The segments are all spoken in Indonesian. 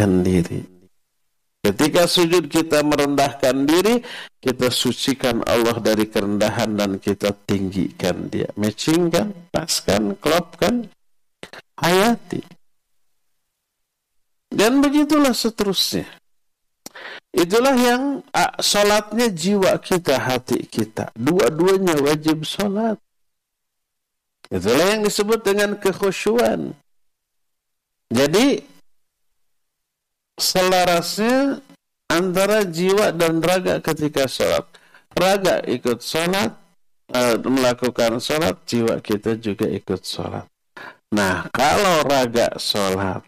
merendahkan diri. Ketika sujud kita merendahkan diri, kita sucikan Allah dari kerendahan dan kita tinggikan dia. Matching kan? Pas kan? Klop kan? Hayati. Dan begitulah seterusnya. Itulah yang solatnya jiwa kita, hati kita. Dua-duanya wajib solat. Itulah yang disebut dengan kekhusyuan. Jadi selarasnya antara jiwa dan raga ketika sholat. Raga ikut sholat, uh, melakukan sholat, jiwa kita juga ikut sholat. Nah, kalau raga sholat,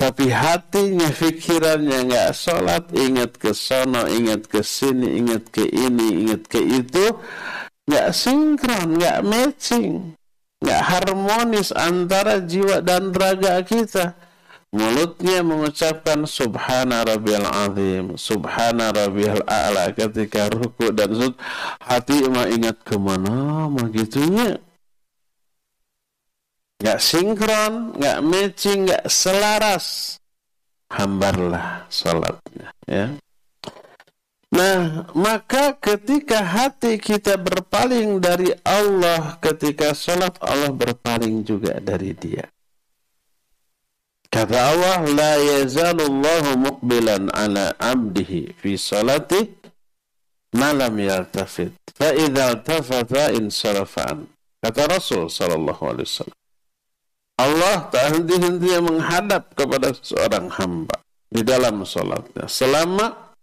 tapi hatinya, pikirannya nggak sholat, ingat ke sono, ingat ke sini, ingat ke ini, ingat ke itu, nggak sinkron, nggak matching, nggak harmonis antara jiwa dan raga kita mulutnya mengucapkan subhana rabbiyal azim subhana rabbiyal a'la ketika ruku dan sujud. Hati mah ingat ke mana mah gitunya? Nggak sinkron nggak matching nggak selaras. Hambarlah salatnya ya. Nah, maka ketika hati kita berpaling dari Allah ketika sholat, Allah berpaling juga dari dia. Kata Allah, La yazalullahu muqbilan ala abdihi fi salati malam yaltafit. Fa idza altafata insarafan. Kata Rasul sallallahu alaihi wasallam. Allah tak henti-hentinya menghadap kepada seorang hamba di dalam salatnya selama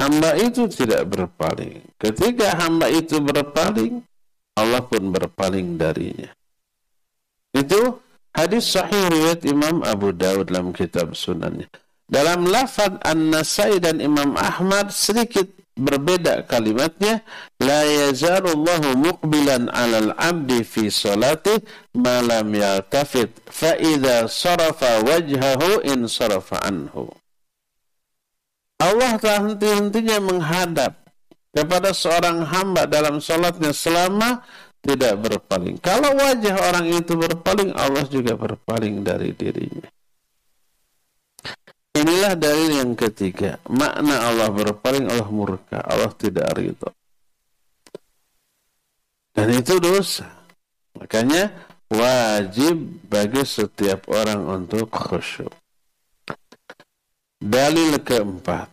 hamba itu tidak berpaling. Ketika hamba itu berpaling, Allah pun berpaling darinya. Itu Hadis sahih riwayat Imam Abu Dawud dalam kitab sunannya. Dalam lafaz An-Nasai dan Imam Ahmad sedikit berbeda kalimatnya la yazalullahu muqbilan 'alal 'abdi fi salati ma lam yaltafit fa idza sarafa wajhahu in sarafa anhu Allah tak henti-hentinya menghadap kepada seorang hamba dalam salatnya selama tidak berpaling. Kalau wajah orang itu berpaling, Allah juga berpaling dari dirinya. Inilah dalil yang ketiga. Makna Allah berpaling, Allah murka. Allah tidak ridho. Dan itu dosa. Makanya wajib bagi setiap orang untuk khusyuk. Dalil keempat.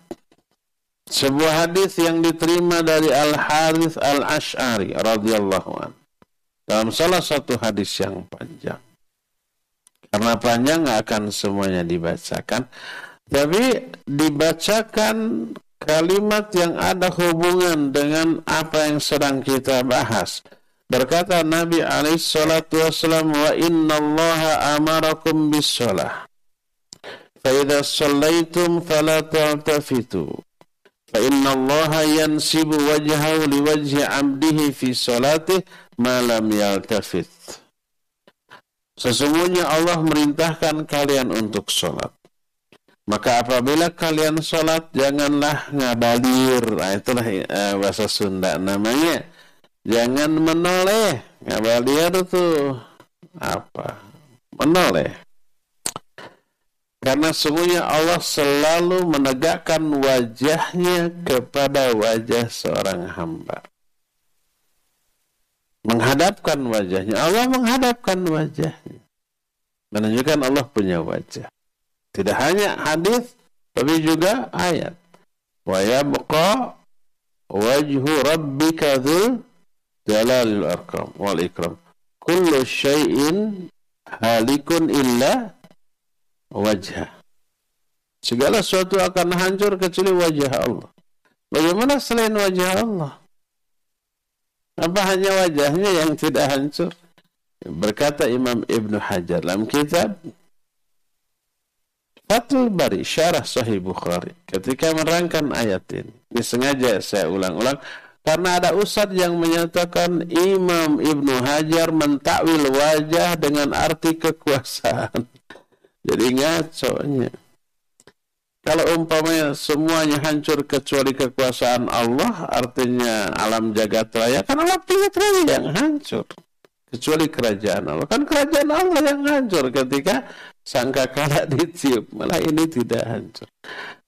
Sebuah hadis yang diterima dari Al Harith Al Ash'ari radhiyallahu an. Dalam salah satu hadis yang panjang. Karena panjang nggak akan semuanya dibacakan, tapi dibacakan kalimat yang ada hubungan dengan apa yang sedang kita bahas. Berkata Nabi alaihi salatu wasallam wa inna allaha amarakum bis salah. Fa idza shallaitum fala taltafitu fa Allah yansibu wajhahu liwajhi 'abdihi fi salatihi ma lam yaltafit Sesungguhnya Allah merintahkan kalian untuk sholat. Maka apabila kalian sholat, janganlah ngabalir. Nah, itulah uh, bahasa Sunda namanya. Jangan menoleh. Ngabalir itu apa? Menoleh. Karena sungguhnya Allah selalu menegakkan wajahnya kepada wajah seorang hamba. Menghadapkan wajahnya. Allah menghadapkan wajahnya. Menunjukkan Allah punya wajah. Tidak hanya hadis, tapi juga ayat. Wa yabqa wajhu rabbika dhul jalalil arkam wal ikram. Kullu syai'in halikun illa wajah. Segala sesuatu akan hancur kecuali wajah Allah. Bagaimana selain wajah Allah? Apa hanya wajahnya yang tidak hancur? Berkata Imam Ibn Hajar dalam kitab Fathul Bari, syarah Sahih Bukhari. Ketika merangkan ayat ini. Ini sengaja saya ulang-ulang. Karena ada ustadz yang menyatakan Imam Ibn Hajar mentakwil wajah dengan arti kekuasaan. Jadi ngaconya. Kalau umpamanya semuanya hancur kecuali kekuasaan Allah, artinya alam jagat raya, kan alam jagat raya yang hancur. Kecuali kerajaan Allah. Kan kerajaan Allah yang hancur ketika sangka kalah ditiup, malah ini tidak hancur.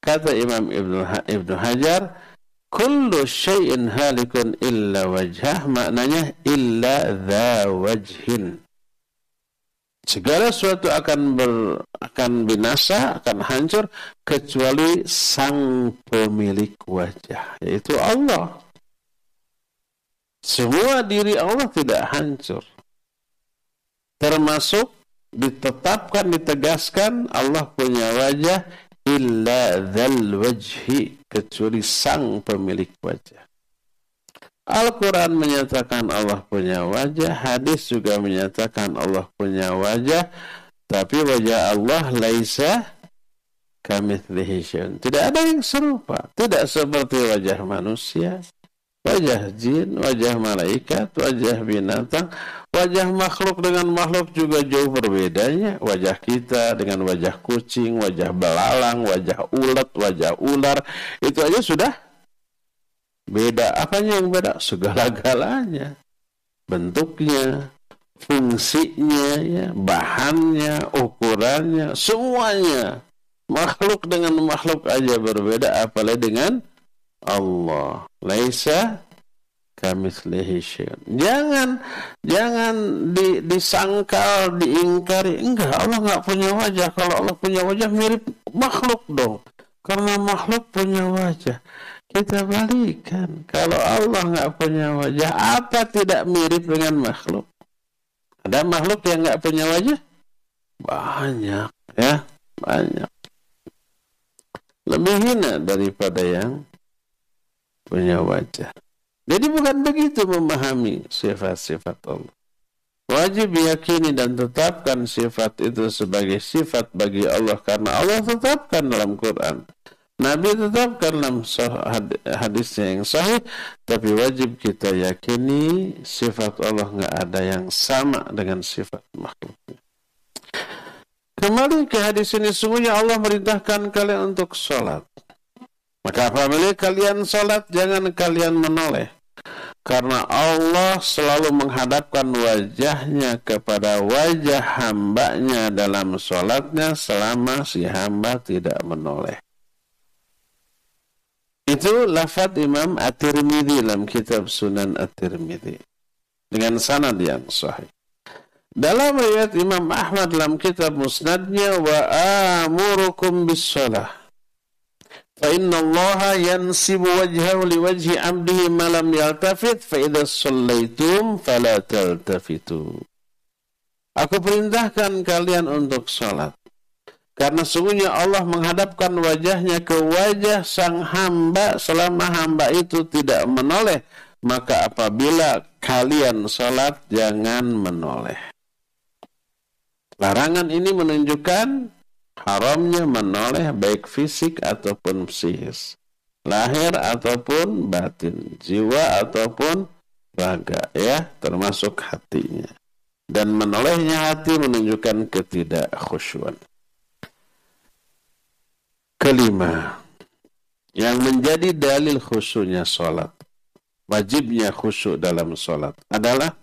Kata Imam Ibnu Ibnu Hajar, kullu syai'in halikun illa wajhah, maknanya illa dha wajhin. Segala sesuatu akan ber, akan binasa, akan hancur kecuali sang pemilik wajah, yaitu Allah. Semua diri Allah tidak hancur. Termasuk ditetapkan, ditegaskan Allah punya wajah illa dzal wajhi kecuali sang pemilik wajah. Al-Quran menyatakan Allah punya wajah, hadis juga menyatakan Allah punya wajah, tapi wajah Allah laisa kamitslihi Tidak ada yang serupa, tidak seperti wajah manusia, wajah jin, wajah malaikat, wajah binatang, Wajah makhluk dengan makhluk juga jauh berbedanya. Wajah kita dengan wajah kucing, wajah belalang, wajah ulat, wajah ular. Itu aja sudah beda. Apanya yang beda? Segala-galanya. Bentuknya, fungsinya, ya, bahannya, ukurannya, semuanya. Makhluk dengan makhluk aja berbeda, apalagi dengan Allah. Laisa kamitslihi syai'un. Jangan jangan di, disangkal, diingkari. Enggak, Allah enggak punya wajah. Kalau Allah punya wajah mirip makhluk dong. Karena makhluk punya wajah. Kita balikan. Kalau Allah enggak punya wajah, apa tidak mirip dengan makhluk? Ada makhluk yang enggak punya wajah? Banyak, ya, banyak. Lebih hina daripada yang punya wajah. Jadi bukan begitu memahami sifat-sifat Allah. Wajib yakini dan tetapkan sifat itu sebagai sifat bagi Allah karena Allah tetapkan dalam Quran. Nabi tetapkan dalam hadisnya yang sahih, tapi wajib kita yakini sifat Allah nggak ada yang sama dengan sifat makhluknya. Kembali ke hadis ini, sungguhnya Allah merintahkan kalian untuk sholat. Maka apabila kalian sholat, jangan kalian menoleh karena Allah selalu menghadapkan wajahnya kepada wajah hambanya dalam sholatnya selama si hamba tidak menoleh. Itu lafad Imam At-Tirmidhi dalam kitab Sunan At-Tirmidhi. Dengan sanad yang sahih. Dalam ayat Imam Ahmad dalam kitab musnadnya wa amurukum bis. Fa inna Allah yansibu wajhahu li wajhi abdihi ma yaltafit fa idza sallaitum fala taltafitu. Aku perintahkan kalian untuk salat. Karena sungguhnya Allah menghadapkan wajahnya ke wajah sang hamba selama hamba itu tidak menoleh. Maka apabila kalian sholat, jangan menoleh. Larangan ini menunjukkan haramnya menoleh baik fisik ataupun psikis, lahir ataupun batin, jiwa ataupun raga ya, termasuk hatinya. Dan menolehnya hati menunjukkan ketidakkhusyuan. Kelima, yang menjadi dalil khusyuknya sholat, wajibnya khusyuk dalam sholat adalah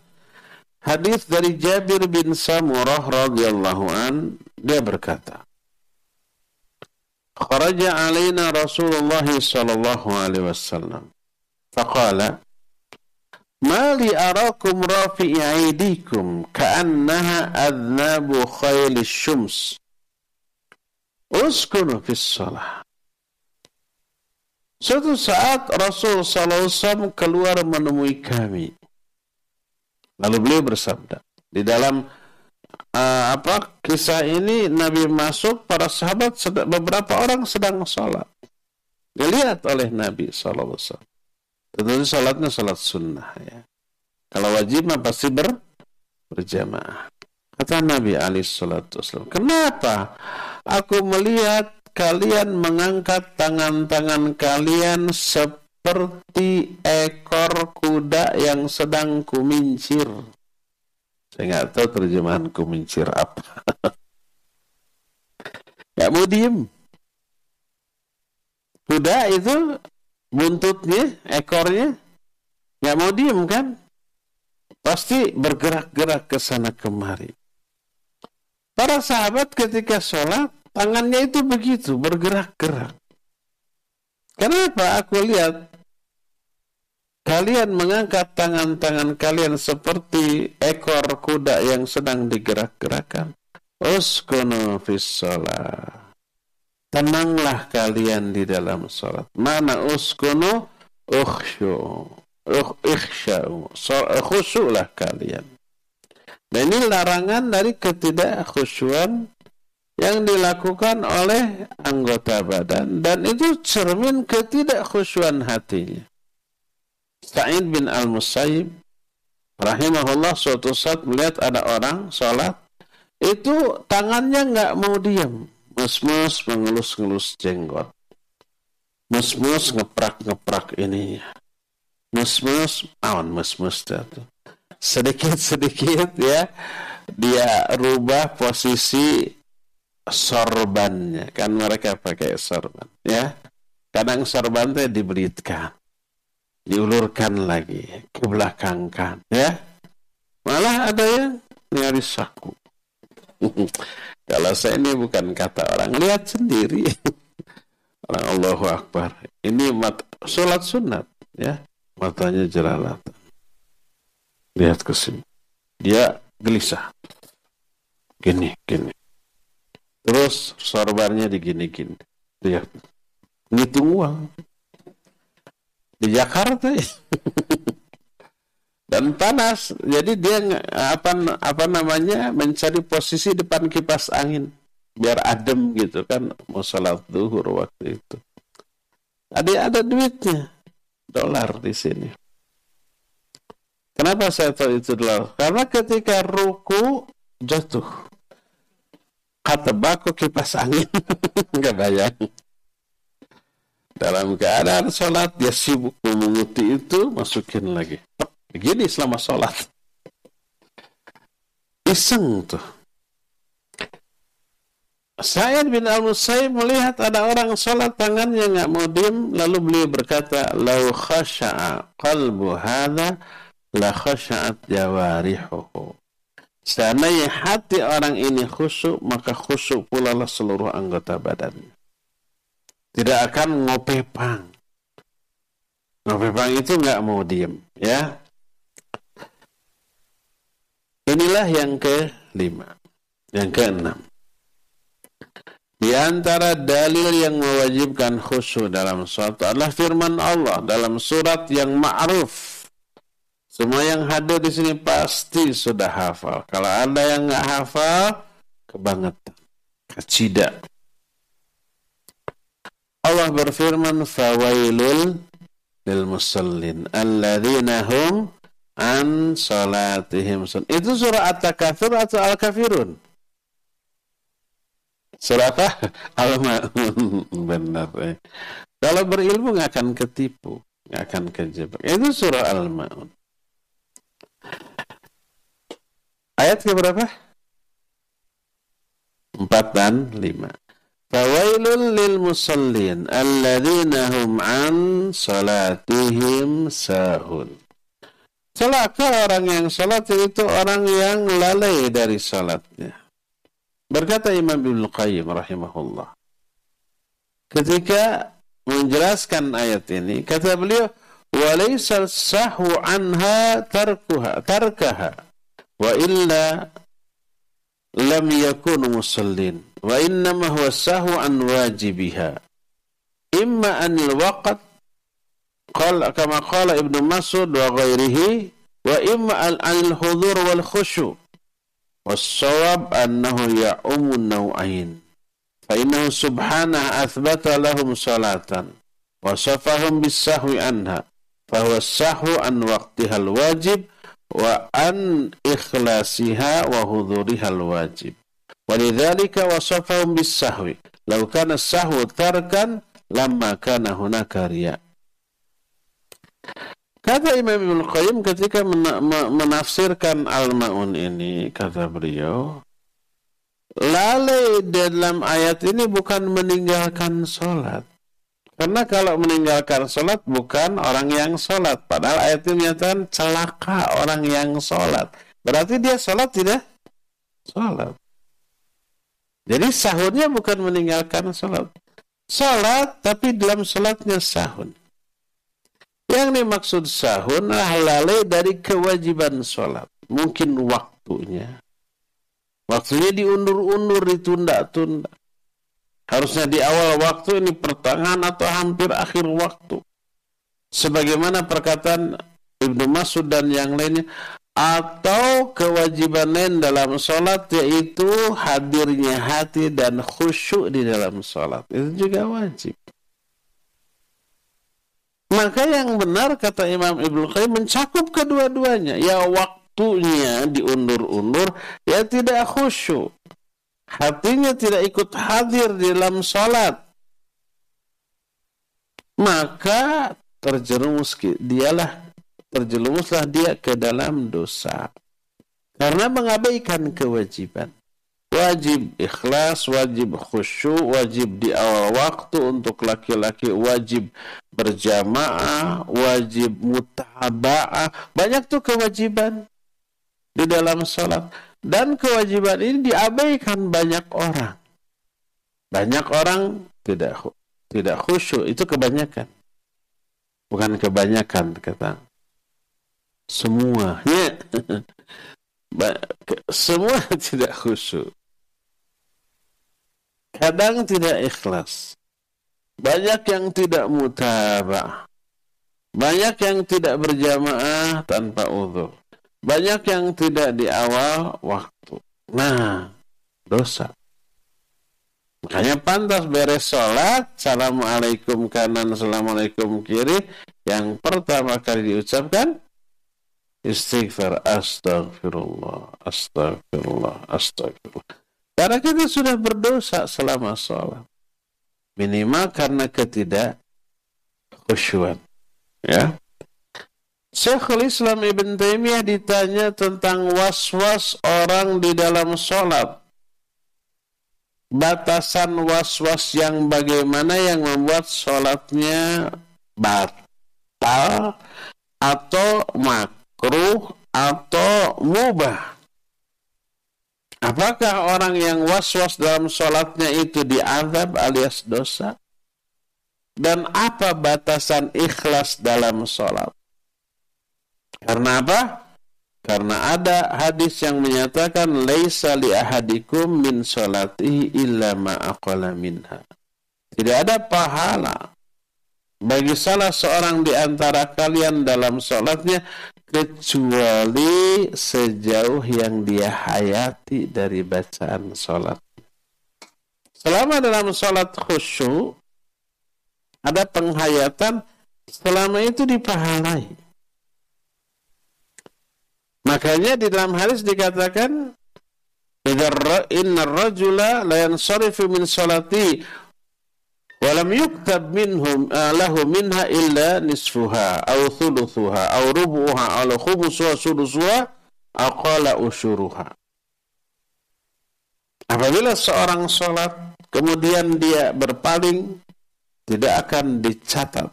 hadis dari Jabir bin Samurah radhiyallahu an dia berkata, Kharaja alaina Rasulullah sallallahu alaihi wasallam. Faqala, "Ma li arakum rafi'i aydikum ka'annaha adnabu khayl syams Uskunu fissalah. Suatu saat Rasul SAW keluar menemui kami. Lalu beliau bersabda. Di dalam uh, apa kisah ini Nabi masuk, para sahabat sedang, beberapa orang sedang sholat. Dilihat oleh Nabi SAW. Tentu sholatnya sholat sunnah. ya. Kalau wajib pasti ber, berjamaah kata Nabi Ali Wasallam kenapa aku melihat kalian mengangkat tangan-tangan kalian seperti ekor kuda yang sedang kumincir saya nggak tahu terjemahan kumincir apa. Gak mau diem. Kuda itu buntutnya, ekornya, nggak mau diem kan? Pasti bergerak-gerak ke sana kemari. Para sahabat ketika sholat, tangannya itu begitu, bergerak-gerak. Kenapa aku lihat kalian mengangkat tangan-tangan kalian seperti ekor kuda yang sedang digerak-gerakan? Uskunu fis sholat. Tenanglah kalian di dalam sholat. Mana uskunu? Ukhsyu. Ikhsya'u. Khusyuklah kalian. Dan ini larangan dari ketidakkhusyuan yang dilakukan oleh anggota badan dan itu cermin ketidakkhusyuan hatinya. Sa'id bin Al-Musayyib rahimahullah suatu saat melihat ada orang sholat itu tangannya nggak mau diam mus-mus mengelus-ngelus jenggot. Mus-mus ngeprak-ngeprak ininya. Mus-mus, awan mus-mus itu. Sedikit-sedikit ya, dia rubah posisi sorbannya. Kan mereka pakai sorban, ya. Kadang sorban itu dibelitkan. Diulurkan lagi, ke belakangkan, ya. Malah ada yang nyaris saku. Kalau saya ini bukan kata orang, lihat sendiri. orang Allahu Akbar. Ini mat, sholat sunat, ya. Matanya jelalatan. Lihat ke sini. Dia gelisah. Gini, gini. Terus sorbannya digini-gini. Lihat. Ngitung uang. Di Jakarta ya. dan panas. Jadi dia apa apa namanya mencari posisi depan kipas angin biar adem gitu kan mau sholat duhur waktu itu. Ada ada duitnya dolar di sini. Kenapa saya tahu itu dolar? Karena ketika ruku jatuh kata baku kipas angin nggak bayang. Dalam keadaan sholat dia sibuk memunguti itu masukin lagi. Begini selama sholat. Iseng tuh. Sa'id bin al-Musayyib melihat ada orang sholat tangannya nggak mau diem, lalu beliau berkata, "Lau khasha'a qalbu hadha la khasha'at jawarihuhu." Seandainya hati orang ini khusyuk, maka khusyuk pula lah seluruh anggota badannya. Tidak akan ngopepang. Ngopepang itu nggak mau diem, ya. Inilah yang kelima. Yang keenam. Di antara dalil yang mewajibkan khusyuk dalam suatu adalah firman Allah dalam surat yang ma'ruf. Semua yang hadir di sini pasti sudah hafal. Kalau ada yang nggak hafal, kebangetan, kecida. Allah berfirman, "Fawailul lil musallin alladzina hum an salatihim sun. Itu surah At-Takatsur atau Al-Kafirun? Surah apa? Al-Ma'un. Benar. Eh. Kalau berilmu nggak akan ketipu, nggak akan kejebak. Itu surah Al-Ma'un. Ayat ke berapa? Empat dan lima. Fawailul lil musallin alladzina hum an salatihim sahun. Celaka orang yang salat itu orang yang lalai dari salatnya. Berkata Imam Ibn Qayyim rahimahullah. Ketika menjelaskan ayat ini, kata beliau, "Walaisal sahu anha tarkuha tarkaha وإلا لم يكونوا مصلين وإنما هو السهو عن واجبها. إما أن الوقت قال كما قال ابن مسعود وغيره وإما عن الحضور والخشوع والصواب أنه يعم النوعين. فإنه سبحانه أثبت لهم صلاة وصفهم بالسهو عنها فهو السهو عن وقتها الواجب wa an ikhlasiha wa hudurihal wajib. Walidhalika wasafahum bisahwi. Lau kana sahwu tarkan lama kana hunaka riya. Kata Imam Ibn Qayyim ketika menafsirkan Al-Ma'un ini, kata beliau, lalai dalam ayat ini bukan meninggalkan sholat. Karena kalau meninggalkan sholat bukan orang yang sholat. Padahal ayat ini menyatakan celaka orang yang sholat. Berarti dia sholat tidak? Sholat. Jadi sahurnya bukan meninggalkan sholat. Sholat, tapi dalam sholatnya sahun. Yang dimaksud sahun lalai dari kewajiban sholat. Mungkin waktunya. Waktunya diundur-undur, ditunda-tunda. Harusnya di awal waktu ini pertengahan atau hampir akhir waktu. Sebagaimana perkataan Ibnu Mas'ud dan yang lainnya, atau kewajiban lain dalam sholat yaitu hadirnya hati dan khusyuk di dalam sholat. Itu juga wajib. Maka yang benar kata Imam Ibnu Qayyim mencakup kedua-duanya. Ya waktunya diundur-undur ya tidak khusyuk hatinya tidak ikut hadir di dalam sholat maka terjerumus dialah terjerumuslah dia ke dalam dosa. Karena mengabaikan kewajiban. Wajib ikhlas, wajib khusyuk, wajib di awal waktu untuk laki-laki, wajib berjamaah, wajib mutaba'ah. Banyak tuh kewajiban di dalam sholat. Dan kewajiban ini diabaikan banyak orang. Banyak orang tidak tidak khusyuk, itu kebanyakan. Bukan kebanyakan, kata semuanya semua tidak khusyuk kadang tidak ikhlas banyak yang tidak mutabah banyak yang tidak berjamaah tanpa uzur banyak yang tidak di awal waktu. Nah dosa. Makanya pantas beres sholat. Assalamualaikum kanan assalamualaikum kiri. Yang pertama kali diucapkan istighfar astagfirullah astagfirullah astagfirullah karena kita sudah berdosa selama sholat. Minimal karena ketidak khusyuan ya Syekhul Islam Ibn Taimiyah ditanya tentang was-was orang di dalam sholat. Batasan was-was yang bagaimana yang membuat sholatnya batal atau mak makruh atau mubah. Apakah orang yang was-was dalam sholatnya itu diazab alias dosa? Dan apa batasan ikhlas dalam sholat? Karena apa? Karena ada hadis yang menyatakan laisa li ahadikum min sholatihi illa ma minha. Tidak ada pahala bagi salah seorang di antara kalian dalam sholatnya kecuali sejauh yang dia hayati dari bacaan sholat. Selama dalam sholat khusyuk, ada penghayatan, selama itu dipahalai. Makanya di dalam hadis dikatakan, Inna rajula la yansarifu min salati walam yuktab minhum uh, lahu minha illa nisfuha aw thuluthuha aw rubuha aw khumusuha sudusuha aqala usyuruha apabila seorang sholat kemudian dia berpaling tidak akan dicatat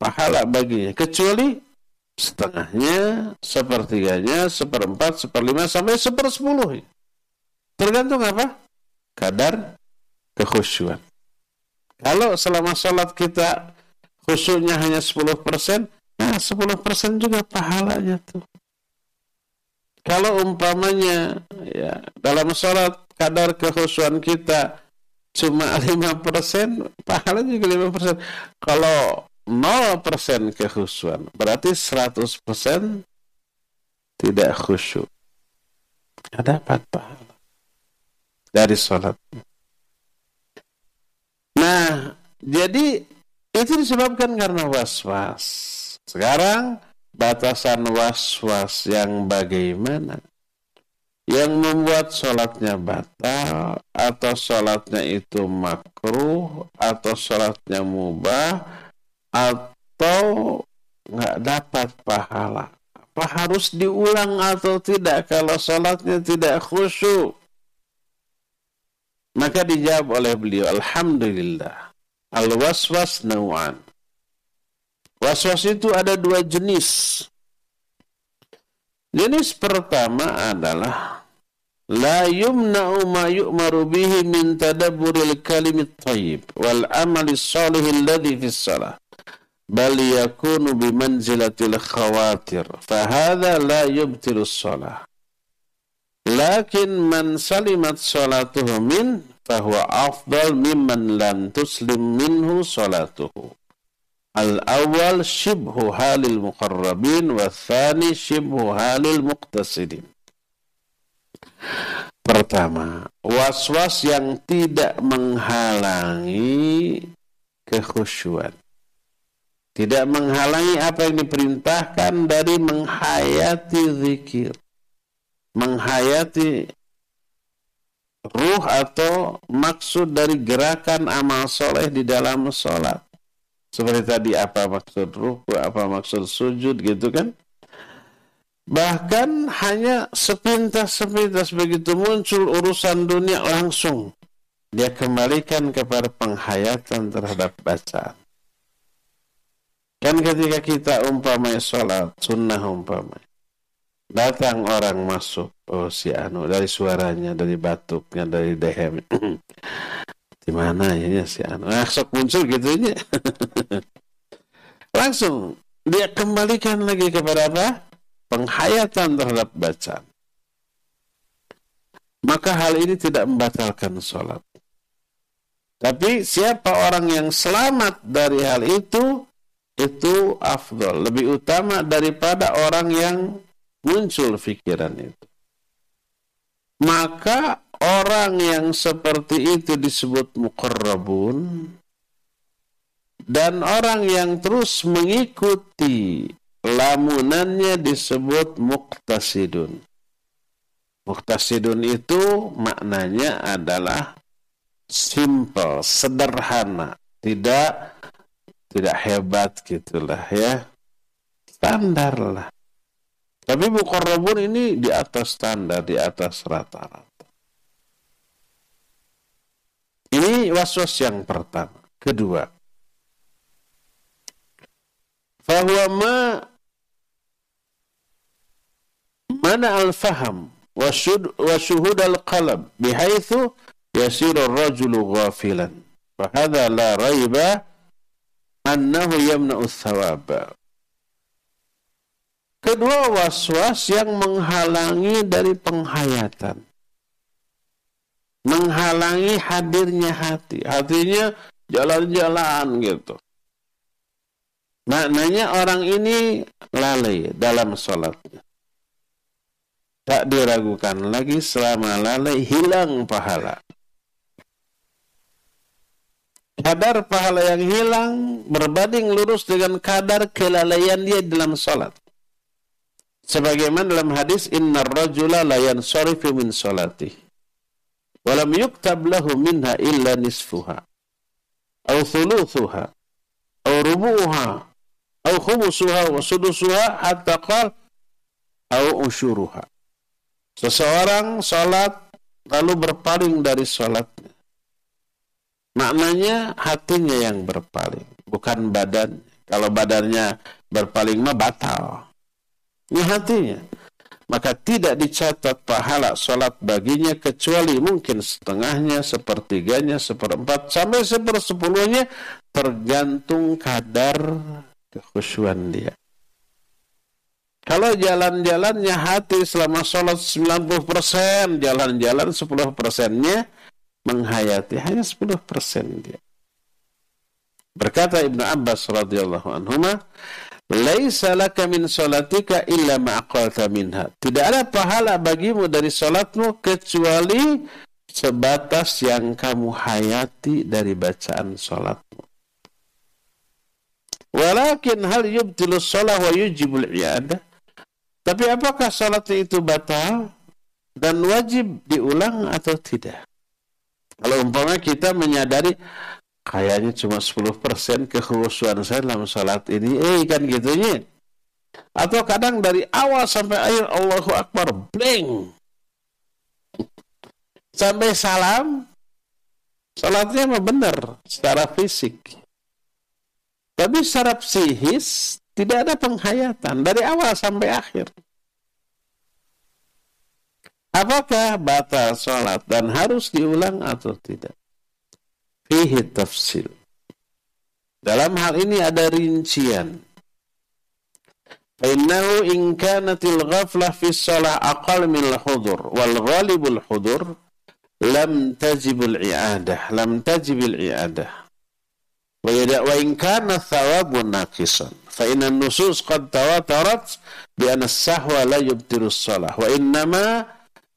pahala baginya kecuali setengahnya, sepertiganya, seperempat, seperlima sampai sepersepuluh. Tergantung apa? Kadar kekhusyuan. Kalau selama sholat kita khusyuknya hanya 10%, nah 10% juga pahalanya tuh. Kalau umpamanya ya dalam sholat kadar kekhusyuan kita cuma 5%, pahala juga 5%. Kalau 0% kekhusyuan, berarti 100% tidak khusyuk. Ada apa pahala dari sholat. Nah, jadi itu disebabkan karena was-was. Sekarang batasan was-was yang bagaimana? Yang membuat sholatnya batal atau sholatnya itu makruh atau sholatnya mubah atau nggak dapat pahala. Apa harus diulang atau tidak kalau sholatnya tidak khusyuk? Maka dijawab oleh beliau, Alhamdulillah. Al-waswas naw'an. Waswas itu ada dua jenis. Jenis pertama adalah la yumna'u ma yu'maru bihi min tadabburil kalimit thayyib wal amali salih alladhi fi salah bal yakunu bi manzilatil khawatir fahadha la yubtilu salah lakin man salimat salatuhu min fahuwa afdal mimman lam tuslim minhu salatuhu wa thani shibhu halil Pertama, was-was yang tidak menghalangi kekhusyuan. Tidak menghalangi apa yang diperintahkan dari menghayati zikir. Menghayati ruh atau maksud dari gerakan amal soleh di dalam sholat. Seperti tadi apa maksud ruh, apa maksud sujud gitu kan. Bahkan hanya sepintas-sepintas begitu muncul urusan dunia langsung. Dia kembalikan kepada penghayatan terhadap bacaan. Kan ketika kita umpamai sholat, sunnah umpamai. Datang orang masuk, oh si Anu, dari suaranya, dari batuknya, dari dehem. Di mana ya si Anu? Nah, sok muncul gitu ini. Langsung dia kembalikan lagi kepada apa? penghayatan terhadap bacaan. Maka hal ini tidak membatalkan sholat. Tapi siapa orang yang selamat dari hal itu, itu afdol, lebih utama daripada orang yang muncul pikiran itu. Maka orang yang seperti itu disebut muqarrabun dan orang yang terus mengikuti lamunannya disebut muktasidun. Muktasidun itu maknanya adalah simple, sederhana, tidak tidak hebat gitulah ya. Standar lah. Tapi mukorrabun ini di atas standar, di atas rata-rata. Ini waswas yang pertama. Kedua, fahuwa ma mana al-faham al-qalb bihaitsu yasiru ar-rajulu ghafilan fa hadha la raiba annahu yamna'u thawab Kedua waswas yang menghalangi dari penghayatan. Menghalangi hadirnya hati. Hatinya jalan-jalan gitu. Maknanya orang ini lalai dalam sholatnya. Tak diragukan lagi selama lalai hilang pahala. Kadar pahala yang hilang berbanding lurus dengan kadar kelalaian dia dalam sholat. Sebagaimana dalam hadis, Inna rajula layan sorifu min sholati. Walam yuktab lahu minha illa nisfuha. Au thuluthuha. Au rubuha. Au khumusuha wa sudusuha hatta qal. Au usyuruha. Seseorang sholat lalu berpaling dari sholatnya. Maknanya hatinya yang berpaling, bukan badan. Kalau badannya berpaling mah batal. Ini hatinya. Maka tidak dicatat pahala sholat baginya kecuali mungkin setengahnya, sepertiganya, seperempat, sampai sepersepuluhnya tergantung kadar kekhusyuan dia. Kalau jalan-jalannya hati selama sholat 90%, jalan-jalan 10 persennya menghayati hanya 10 persen dia. Berkata Ibnu Abbas radhiyallahu anhu, "Laisa laka min salatika illa ma minha." Tidak ada pahala bagimu dari salatmu kecuali sebatas yang kamu hayati dari bacaan salatmu. Walakin hal yubtilu shalah wa yujibul iyadah? Tapi apakah salat itu batal dan wajib diulang atau tidak? Kalau umpamanya kita menyadari kayaknya cuma 10% kekhusyuan saya dalam salat ini, eh kan gitunya. Atau kadang dari awal sampai akhir Allahu Akbar, blank. Sampai salam, salatnya mah benar secara fisik. Tapi secara psikis tidak ada penghayatan dari awal sampai akhir. Apakah batal sholat dan harus diulang atau tidak? Fihi tafsil. Dalam hal ini ada rincian. Innahu in kanatil ghaflah fi shalah aqal min al-hudur wal ghalibul hudur lam tajibul i'adah lam tajibil i'adah wa in kana thawabun naqisan fa inna nusus qad tawatarat bi anna as-sahwa la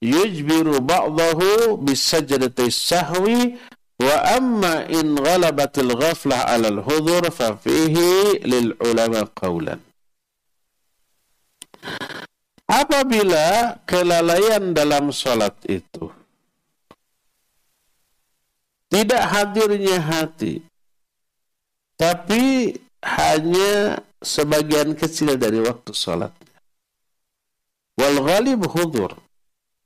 yujbiru ba'dahu bisajdati sahwi wa amma in ghalabatil ghaflah 'ala al-hudhur fa fihi lil ulama qawlan. Apabila kelalaian dalam salat itu tidak hadirnya hati tapi hanya sebagian kecil dari waktu salatnya wal ghalib hudur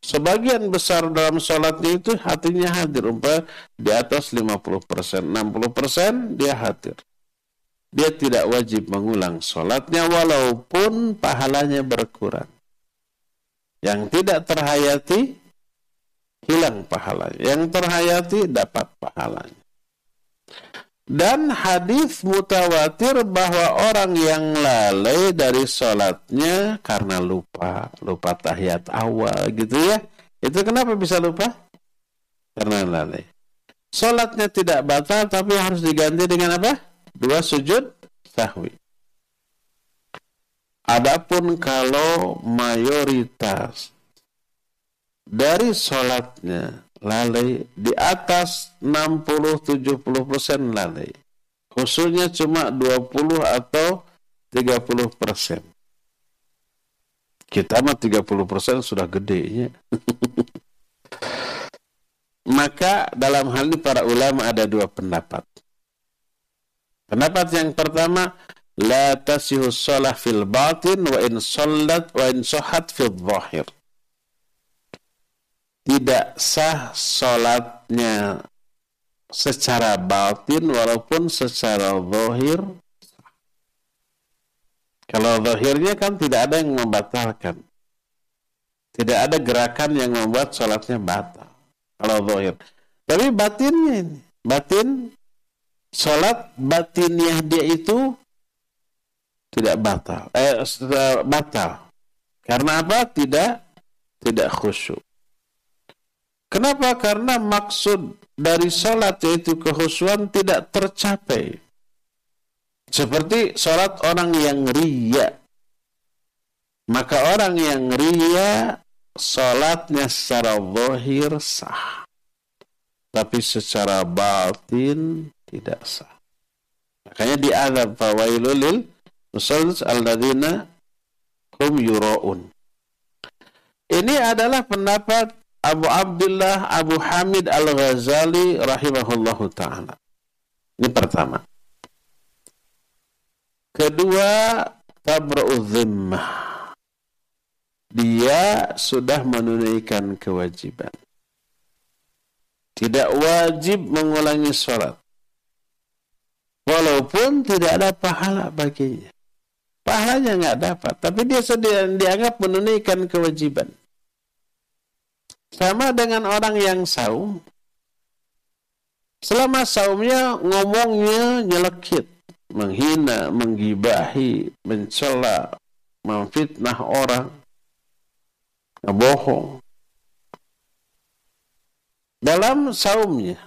Sebagian besar dalam sholatnya itu hatinya hadir. Umpah di atas 50%. 60% dia hadir. Dia tidak wajib mengulang sholatnya walaupun pahalanya berkurang. Yang tidak terhayati, hilang pahalanya. Yang terhayati, dapat pahalanya. Dan hadis mutawatir bahwa orang yang lalai dari sholatnya karena lupa, lupa tahiyat awal gitu ya. Itu kenapa bisa lupa? Karena lalai. Sholatnya tidak batal tapi harus diganti dengan apa? Dua sujud sahwi. Adapun kalau mayoritas dari sholatnya lalai di atas 60-70 persen lalai. Khususnya cuma 20 atau 30 persen. Kita mah 30 persen sudah gede ya. Maka dalam hal ini para ulama ada dua pendapat. Pendapat yang pertama, la tasihu shalah fil batin wa in sallat wa in sohat fil zahir tidak sah sholatnya secara batin walaupun secara zahir. Kalau zahirnya kan tidak ada yang membatalkan. Tidak ada gerakan yang membuat sholatnya batal. Kalau zahir. Tapi batinnya ini batin sholat batinnya dia itu tidak batal. Eh batal. Karena apa? Tidak tidak khusyuk Kenapa? Karena maksud dari sholat yaitu kehusuan tidak tercapai. Seperti sholat orang yang ria. Maka orang yang ria sholatnya secara zahir sah. Tapi secara batin tidak sah. Makanya diadab fawailul lil musallin alladzina hum yura'un. Ini adalah pendapat Abu Abdullah Abu Hamid Al-Ghazali rahimahullahu taala. Ini pertama. Kedua, tabra'u. Dia sudah menunaikan kewajiban. Tidak wajib mengulangi sholat. Walaupun tidak ada pahala baginya. Pahalanya nggak dapat. Tapi dia sudah dianggap menunaikan kewajiban. Sama dengan orang yang saum. Selama saumnya ngomongnya nyelekit, menghina, menggibahi, mencela, memfitnah orang, ngebohong. Dalam saumnya,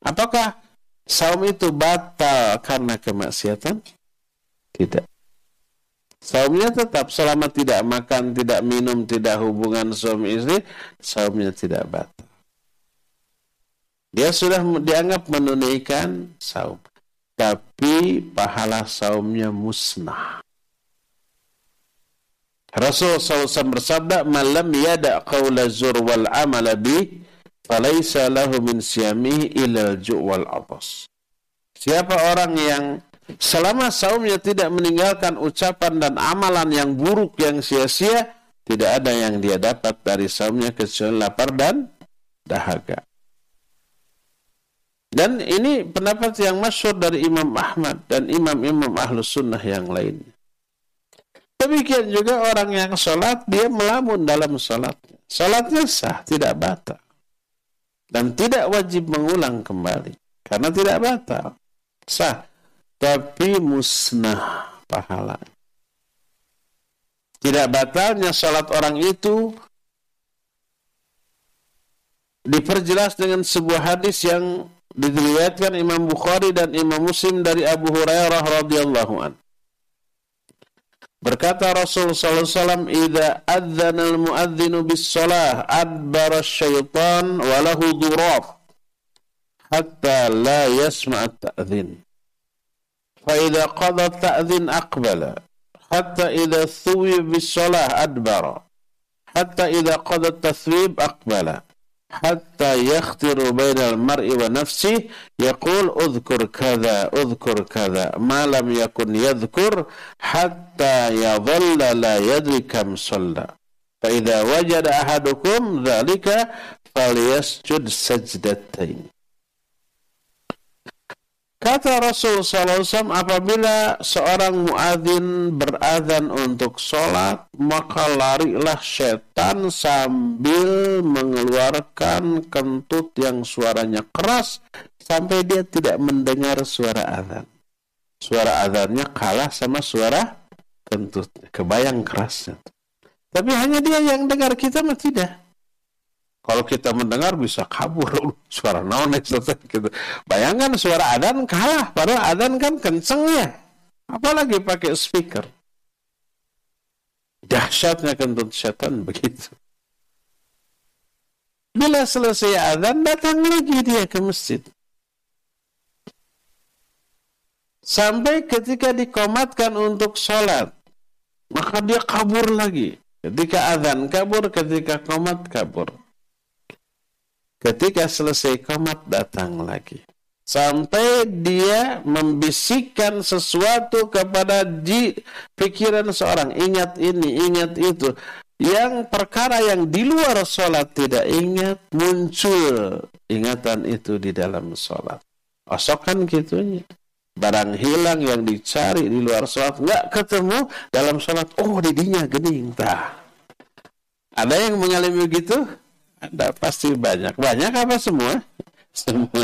apakah saum itu batal karena kemaksiatan? Tidak. Saumnya tetap selama tidak makan, tidak minum, tidak hubungan suami istri, saumnya tidak batal. Dia sudah dianggap menunaikan saum. Tapi pahala saumnya musnah. Rasul SAW bersabda, Malam yada qawla zur wal amala bi, falaysa lahu min siyamihi ilal ju' wal atas. Siapa orang yang Selama saumnya tidak meninggalkan ucapan dan amalan yang buruk yang sia-sia, tidak ada yang dia dapat dari saumnya kecuali lapar dan dahaga. Dan ini pendapat yang masyur dari Imam Ahmad dan imam-imam ahlus sunnah yang lainnya. Demikian juga orang yang sholat, dia melamun dalam sholatnya. Salatnya sah, tidak batal. Dan tidak wajib mengulang kembali. Karena tidak batal. Sah. Tapi musnah pahala. Tidak batalnya salat orang itu diperjelas dengan sebuah hadis yang diriwayatkan Imam Bukhari dan Imam Muslim dari Abu Hurairah radhiyallahu an. Berkata Rasul sallallahu alaihi wasallam, "Idza adzana al-muadzinu bis-shalah adbara asy-syaitan wa lahu hatta la yasma' at-ta'dhin." فإذا قضى التأذن أقبل حتى إذا سوي بالصلاة أدبر حتى إذا قضى التثويب أقبل حتى يختر بين المرء ونفسه يقول اذكر كذا اذكر كذا ما لم يكن يذكر حتى يظل لا يدري كم صلى. فإذا وجد أحدكم ذلك فليسجد سجدتين. Kata Rasul SAW, apabila seorang muadzin beradhan untuk sholat, maka larilah setan sambil mengeluarkan kentut yang suaranya keras sampai dia tidak mendengar suara adhan. Suara adhannya kalah sama suara kentut. Kebayang kerasnya. Tapi hanya dia yang dengar, kita mah tidak. Kalau kita mendengar bisa kabur suara naon gitu. Bayangkan suara adan kalah, padahal adan kan kenceng ya. Apalagi pakai speaker. Dahsyatnya kentut setan begitu. Bila selesai adan, datang lagi dia ke masjid. Sampai ketika dikomatkan untuk sholat, maka dia kabur lagi. Ketika adhan kabur, ketika komat kabur. Ketika selesai komat datang lagi. Sampai dia membisikkan sesuatu kepada di pikiran seorang. Ingat ini, ingat itu. Yang perkara yang di luar sholat tidak ingat, muncul ingatan itu di dalam sholat. Osokan gitunya. Barang hilang yang dicari di luar sholat, nggak ketemu dalam sholat. Oh, didinya gening. Tah. Ada yang mengalami begitu? Ada pasti banyak. Banyak apa semua? Semua.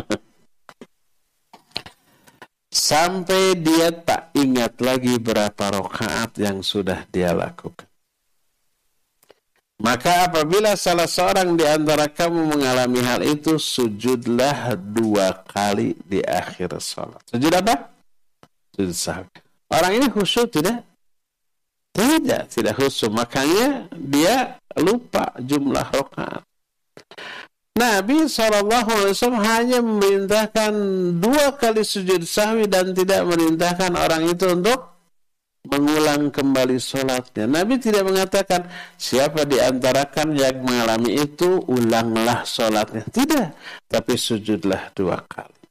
Sampai dia tak ingat lagi berapa rakaat yang sudah dia lakukan. Maka apabila salah seorang di antara kamu mengalami hal itu, sujudlah dua kali di akhir sholat. Sujud apa? Sujud sahwi. Orang ini khusyuk tidak? Tidak, tidak khusyuk. Makanya dia lupa jumlah rakaat. Nabi SAW hanya memerintahkan dua kali sujud sahwi dan tidak memerintahkan orang itu untuk mengulang kembali sholatnya. Nabi tidak mengatakan siapa di antarakan yang mengalami itu ulanglah sholatnya. Tidak, tapi sujudlah dua kali.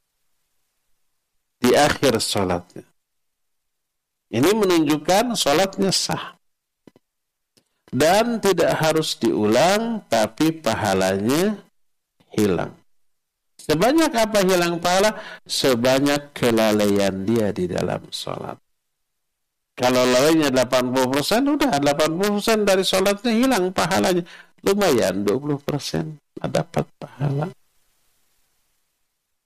Di akhir sholatnya. Ini menunjukkan sholatnya sah. Dan tidak harus diulang, tapi pahalanya hilang. Sebanyak apa hilang pahala? Sebanyak kelalaian dia di dalam sholat. Kalau lalainya 80%, udah 80% dari sholatnya hilang pahalanya. Lumayan 20% dapat pahala.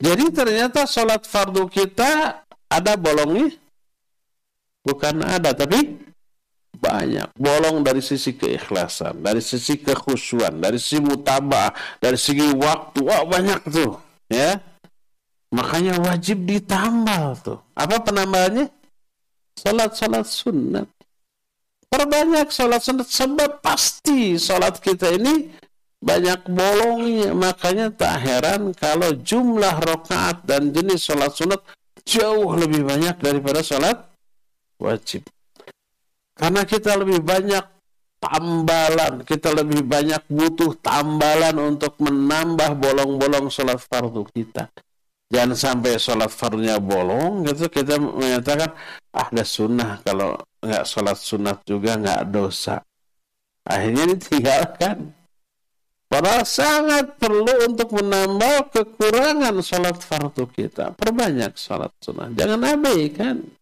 Jadi ternyata sholat fardu kita ada bolongnya? Bukan ada, tapi banyak. Bolong dari sisi keikhlasan dari sisi kekhusyuan dari sisi mutabah dari segi waktu. Wah banyak tuh ya. Makanya wajib ditambal tuh. Apa penambahannya salat salat sunat perbanyak salat sunat sebab pasti salat kita ini banyak bolongnya. Makanya tak heran kalau jumlah rokaat dan jenis salat sunat jauh lebih banyak daripada salat wajib karena kita lebih banyak tambalan, kita lebih banyak butuh tambalan untuk menambah bolong-bolong sholat fardu kita. Jangan sampai sholat fardunya bolong, gitu kita menyatakan ah ada sunnah kalau nggak sholat sunat juga nggak dosa. Akhirnya ditinggalkan. Padahal sangat perlu untuk menambah kekurangan sholat fardu kita. Perbanyak sholat sunnah. Jangan abaikan.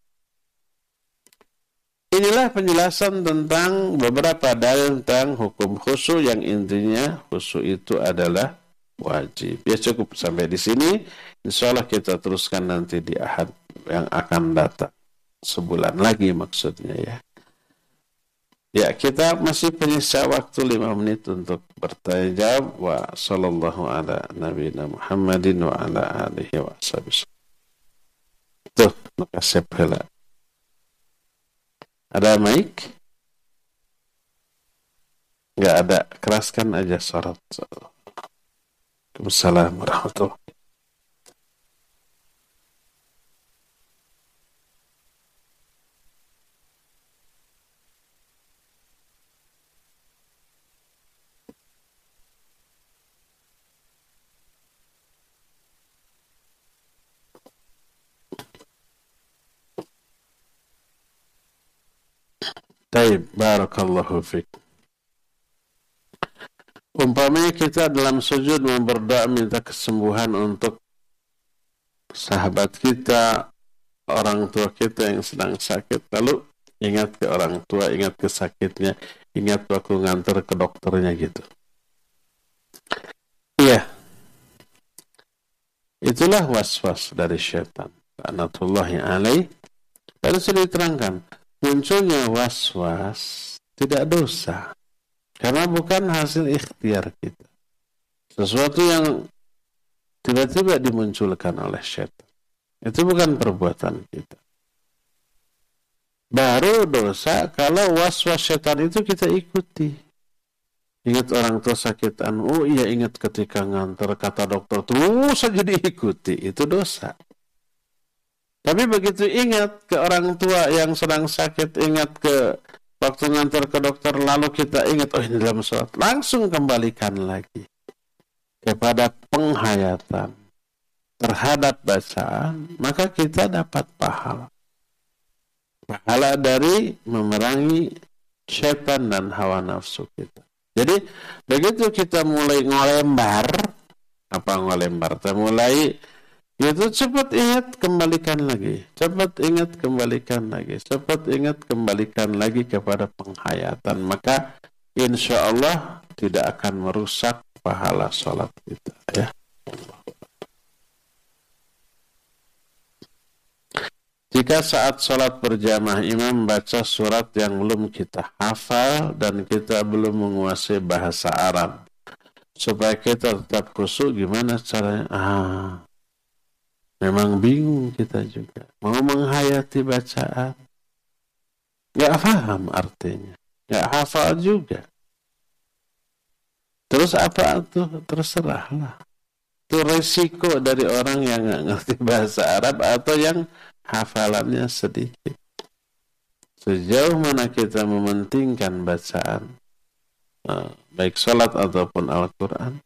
Inilah penjelasan tentang beberapa dalil tentang hukum khusu yang intinya khusu itu adalah wajib. Ya cukup sampai di sini. Insya Allah kita teruskan nanti di ahad yang akan datang. Sebulan lagi maksudnya ya. Ya, kita masih punya waktu lima menit untuk bertanya jawab. Wa sallallahu ala nabiyina Muhammadin wa ala alihi wa sahbihi. Tuh, makasih pula. Ada mic? Enggak ada. Keraskan aja suara. Assalamualaikum warahmatullahi Taib, barakallahu fiqh. Umpamanya kita dalam sujud berdoa minta kesembuhan untuk sahabat kita, orang tua kita yang sedang sakit. Lalu ingat ke orang tua, ingat ke sakitnya, ingat waktu nganter ke dokternya gitu. Iya. Itulah was-was dari syaitan. Anatullahi alaih. Lalu sudah diterangkan munculnya was-was tidak dosa. Karena bukan hasil ikhtiar kita. Sesuatu yang tiba-tiba dimunculkan oleh syaitan. Itu bukan perbuatan kita. Baru dosa kalau was-was syaitan itu kita ikuti. Ingat orang tua sakitan, oh iya ingat ketika ngantar kata dokter terus saja diikuti, itu dosa. Tapi begitu ingat ke orang tua yang sedang sakit, ingat ke waktu ngantar ke dokter, lalu kita ingat, oh ini dalam sholat, langsung kembalikan lagi kepada penghayatan terhadap bacaan, maka kita dapat pahala. Pahala dari memerangi setan dan hawa nafsu kita. Jadi begitu kita mulai ngolembar, apa ngolembar? Kita mulai itu cepat ingat kembalikan lagi. Cepat ingat kembalikan lagi. Cepat ingat kembalikan lagi kepada penghayatan. Maka insya Allah tidak akan merusak pahala sholat kita. Ya. Jika saat sholat berjamaah imam baca surat yang belum kita hafal dan kita belum menguasai bahasa Arab, supaya kita tetap khusyuk, gimana caranya? Ah, Memang bingung kita juga. Mau menghayati bacaan. Gak paham artinya. Gak hafal juga. Terus apa itu? Terserahlah. Itu resiko dari orang yang gak ngerti bahasa Arab atau yang hafalannya sedikit. Sejauh mana kita mementingkan bacaan, eh, baik sholat ataupun Al-Quran,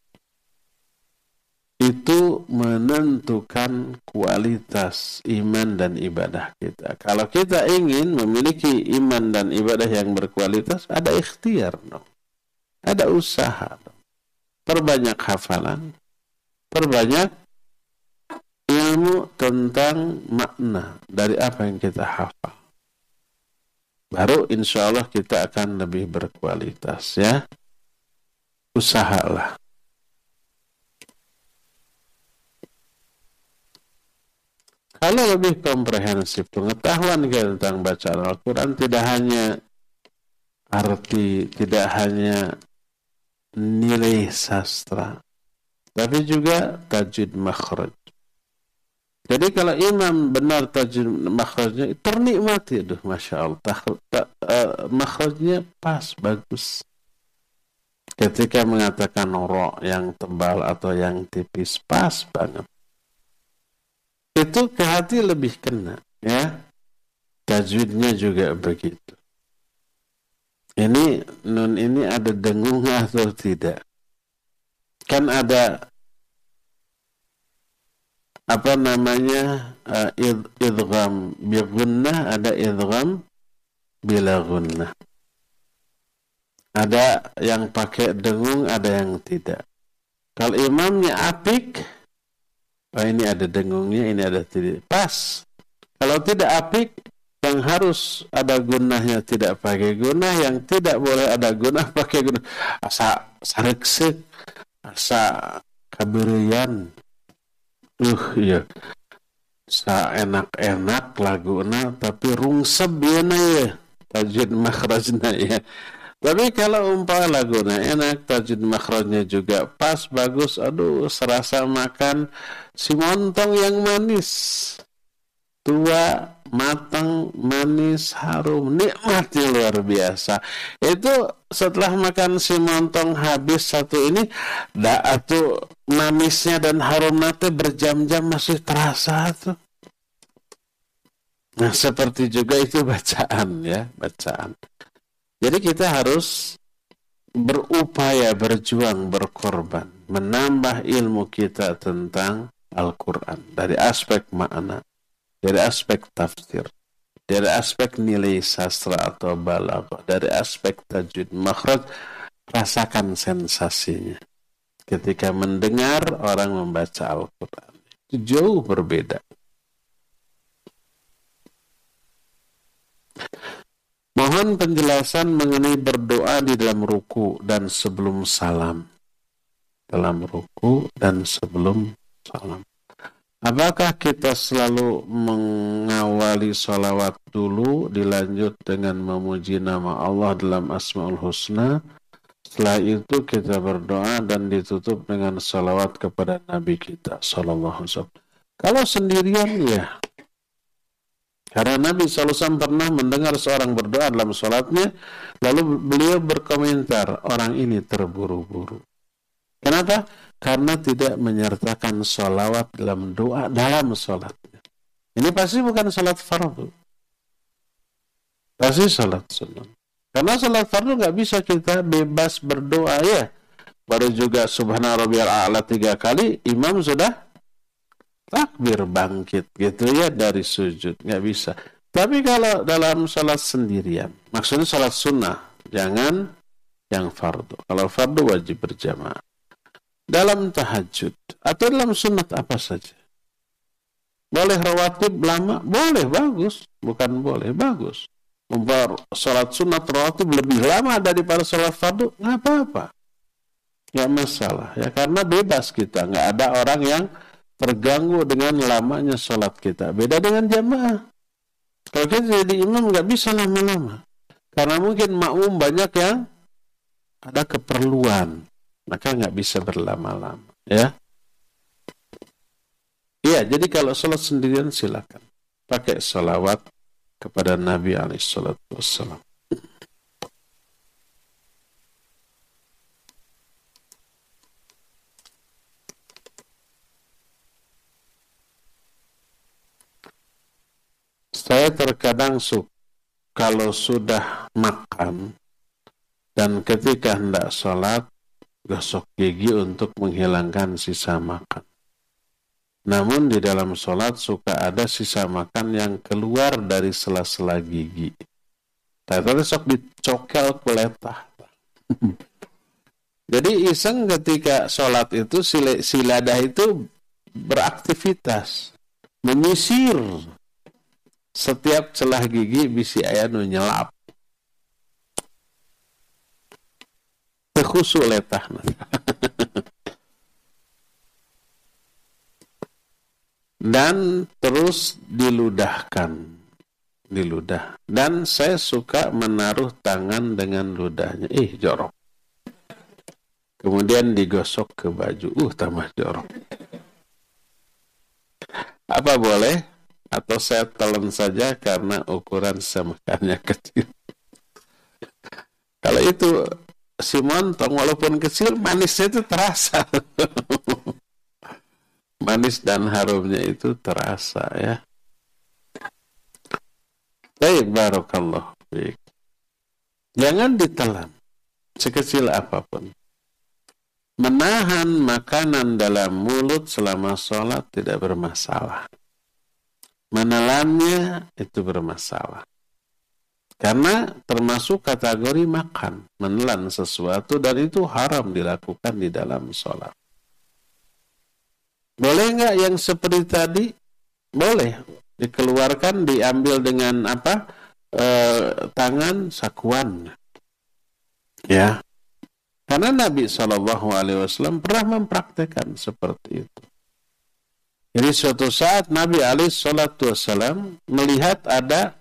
itu menentukan kualitas iman dan ibadah kita. Kalau kita ingin memiliki iman dan ibadah yang berkualitas, ada ikhtiar dong. Ada usaha dong. Perbanyak hafalan, perbanyak ilmu tentang makna dari apa yang kita hafal. Baru insya Allah kita akan lebih berkualitas ya. Usahalah. Kalau lebih komprehensif pengetahuan kita tentang bacaan Al-Quran tidak hanya arti, tidak hanya nilai sastra, tapi juga tajwid makhraj. Jadi kalau imam benar tajwid makhrajnya ternikmati, aduh masya Allah, uh, makhrajnya pas, bagus. Ketika mengatakan ro yang tebal atau yang tipis, pas banget itu ke hati lebih kena ya. Tajwidnya juga begitu. Ini nun ini ada dengung atau tidak? Kan ada apa namanya uh, id, idgham bi ada idgham bila gunnah. Ada yang pakai dengung ada yang tidak. Kalau imamnya apik Oh ini ada dengungnya, ini ada tidak. Pas. Kalau tidak apik, yang harus ada gunanya tidak pakai guna, yang tidak boleh ada guna pakai guna. Asa sareksek, asa kaberian. Uh, iya. Sa enak-enak laguna tapi rungseb ya ya. Tajwid makhrajna ya. Tapi kalau umpama laguna enak, tajwid makhrajnya juga pas, bagus. Aduh, serasa makan si montong yang manis. Tua, matang, manis, harum, nikmatnya luar biasa. Itu setelah makan si montong habis satu ini, dah tuh manisnya dan harum nate berjam-jam masih terasa tuh. Nah seperti juga itu bacaan ya, bacaan. Jadi kita harus berupaya, berjuang, berkorban, menambah ilmu kita tentang Al-Quran dari aspek makna dari aspek tafsir, dari aspek nilai sastra atau balaghah, dari aspek tajwid makhraj, rasakan sensasinya. Ketika mendengar orang membaca Al-Quran. Itu jauh berbeda. Mohon penjelasan mengenai berdoa di dalam ruku dan sebelum salam. Dalam ruku dan sebelum salam. Apakah kita selalu mengawali sholawat dulu dilanjut dengan memuji nama Allah dalam Asma'ul Husna setelah itu kita berdoa dan ditutup dengan sholawat kepada Nabi kita Sallallahu Alaihi Wasallam kalau sendirian ya karena Nabi SAW pernah mendengar seorang berdoa dalam sholatnya lalu beliau berkomentar orang ini terburu-buru kenapa? karena tidak menyertakan sholawat dalam doa dalam sholatnya. Ini pasti bukan sholat fardu. Pasti sholat sunnah. Karena sholat fardu nggak bisa kita bebas berdoa ya. Baru juga subhana rabbiyal a'la tiga kali, imam sudah takbir bangkit gitu ya dari sujud. Nggak bisa. Tapi kalau dalam sholat sendirian, maksudnya sholat sunnah, jangan yang fardu. Kalau fardu wajib berjamaah dalam tahajud atau dalam sunat apa saja. Boleh rawatib lama? Boleh, bagus. Bukan boleh, bagus. Umpar sholat sunat rawatib lebih lama daripada sholat fardu, nggak apa-apa. Nggak masalah. Ya, karena bebas kita. Nggak ada orang yang terganggu dengan lamanya sholat kita. Beda dengan jamaah. Kalau kita jadi imam nggak bisa lama-lama. Karena mungkin makmum banyak yang ada keperluan maka nggak bisa berlama-lama ya iya jadi kalau sholat sendirian silakan pakai sholawat kepada Nabi alaihissalatu wassalam saya terkadang suka kalau sudah makan dan ketika hendak sholat gosok gigi untuk menghilangkan sisa makan. Namun di dalam sholat suka ada sisa makan yang keluar dari sela-sela gigi. Tadi sok dicokel kuletah. Jadi iseng ketika sholat itu silada itu beraktivitas, menyisir setiap celah gigi bisi ayah nyelap. khusu letah dan terus diludahkan. Diludah. Dan saya suka menaruh tangan dengan ludahnya. Ih jorok. Kemudian digosok ke baju. Uh tambah jorok. Apa boleh atau saya telan saja karena ukuran semakannya kecil. Kalau itu si montong walaupun kecil manisnya itu terasa. Manis dan harumnya itu terasa ya. Baik barokallah baik jangan ditelan sekecil apa pun. Menahan makanan dalam mulut selama sholat tidak bermasalah menelannya itu bermasalah karena termasuk kategori makan, menelan sesuatu dan itu haram dilakukan di dalam sholat. Boleh nggak yang seperti tadi? Boleh. dikeluarkan diambil dengan apa e, tangan sakuan ya karena Nabi Shallallahu Alaihi Wasallam pernah mempraktekkan seperti itu jadi suatu saat Nabi Ali Shallallahu Wasallam melihat ada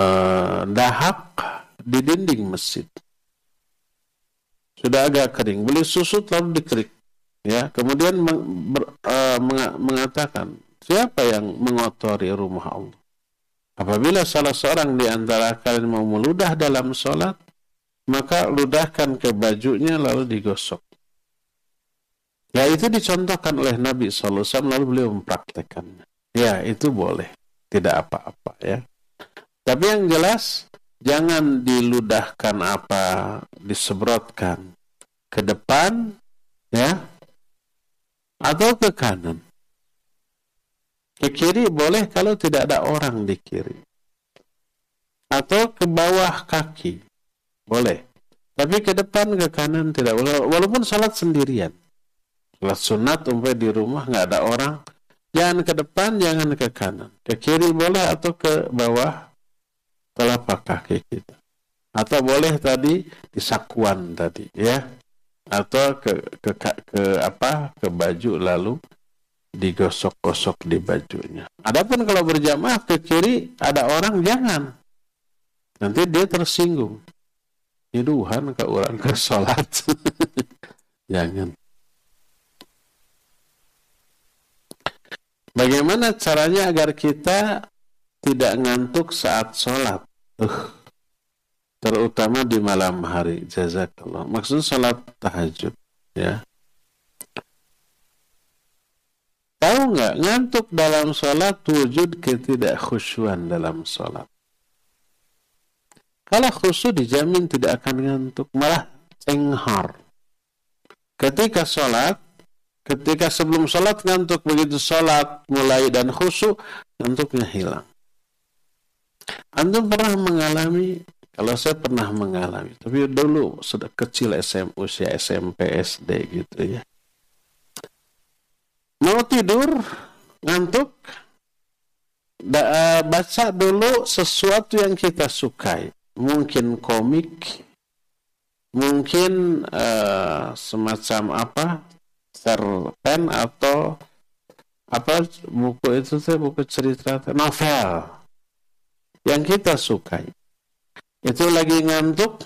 uh, dahak di dinding masjid. Sudah agak kering, beli susut lalu dikerik. Ya, kemudian meng, ber, uh, mengatakan, siapa yang mengotori rumah Allah? Apabila salah seorang di antara kalian mau meludah dalam sholat, maka ludahkan ke bajunya lalu digosok. Ya itu dicontohkan oleh Nabi SAW lalu beliau mempraktekannya. Ya itu boleh, tidak apa-apa ya. Tapi yang jelas jangan diludahkan apa, disebrotkan ke depan ya atau ke kanan. Ke kiri boleh kalau tidak ada orang di kiri. Atau ke bawah kaki. Boleh. Tapi ke depan ke kanan tidak boleh. Walaupun salat sendirian. Sholat sunat umpamanya di rumah nggak ada orang, jangan ke depan, jangan ke kanan. Ke kiri boleh atau ke bawah telapak kaki kita. Atau boleh tadi di sakuan tadi ya. Atau ke ke ke, ke apa? ke baju lalu digosok-gosok di bajunya. Adapun kalau berjamaah ke kiri ada orang jangan. Nanti dia tersinggung. Tuhan ke orang ke sholat. jangan. Bagaimana caranya agar kita tidak ngantuk saat sholat? Uh, terutama di malam hari. Jazakallah. Maksud sholat tahajud. Ya. Tahu nggak ngantuk dalam sholat wujud ketidakkhusyuan dalam sholat. Kalau khusyuk dijamin tidak akan ngantuk, malah cenghar. Ketika sholat Ketika sebelum sholat ngantuk, begitu sholat mulai dan khusyuk, ngantuknya hilang. Antum pernah mengalami, kalau saya pernah mengalami, tapi dulu sudah kecil SM, usia SMP, SD gitu ya. Mau tidur, ngantuk, da, baca dulu sesuatu yang kita sukai. Mungkin komik, mungkin uh, semacam apa, cerpen atau apa buku itu saya buku cerita novel yang kita sukai. Itu lagi ngantuk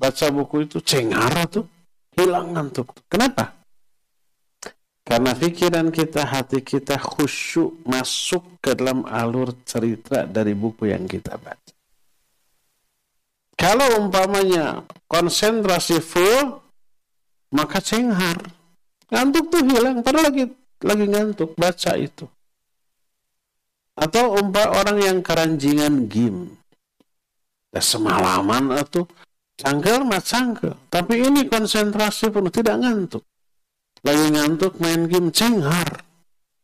baca buku itu cengar tuh hilang ngantuk kenapa? Karena pikiran kita hati kita khusyuk masuk ke dalam alur cerita dari buku yang kita baca. Kalau umpamanya konsentrasi full maka cengar Ngantuk tuh hilang, padahal lagi lagi ngantuk baca itu. Atau umpah orang yang keranjingan game. Ya, semalaman atau cangkel mah cangkel. Tapi ini konsentrasi penuh, tidak ngantuk. Lagi ngantuk main game cenghar.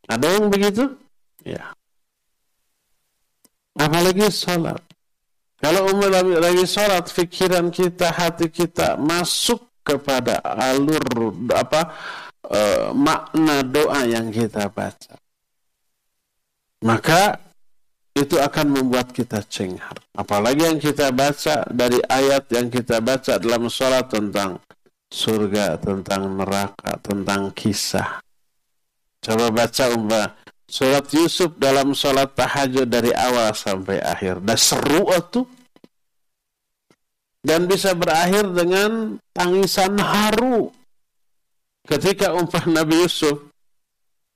Ada yang begitu? Ya. Apalagi sholat. Kalau umur lagi sholat, pikiran kita, hati kita masuk kepada alur apa uh, makna doa yang kita baca. Maka itu akan membuat kita cenghar. Apalagi yang kita baca dari ayat yang kita baca dalam sholat tentang surga, tentang neraka, tentang kisah. Coba baca umpah surat Yusuf dalam sholat tahajud dari awal sampai akhir. Dan seru itu. Dan bisa berakhir dengan tangisan haru Ketika umpah Nabi Yusuf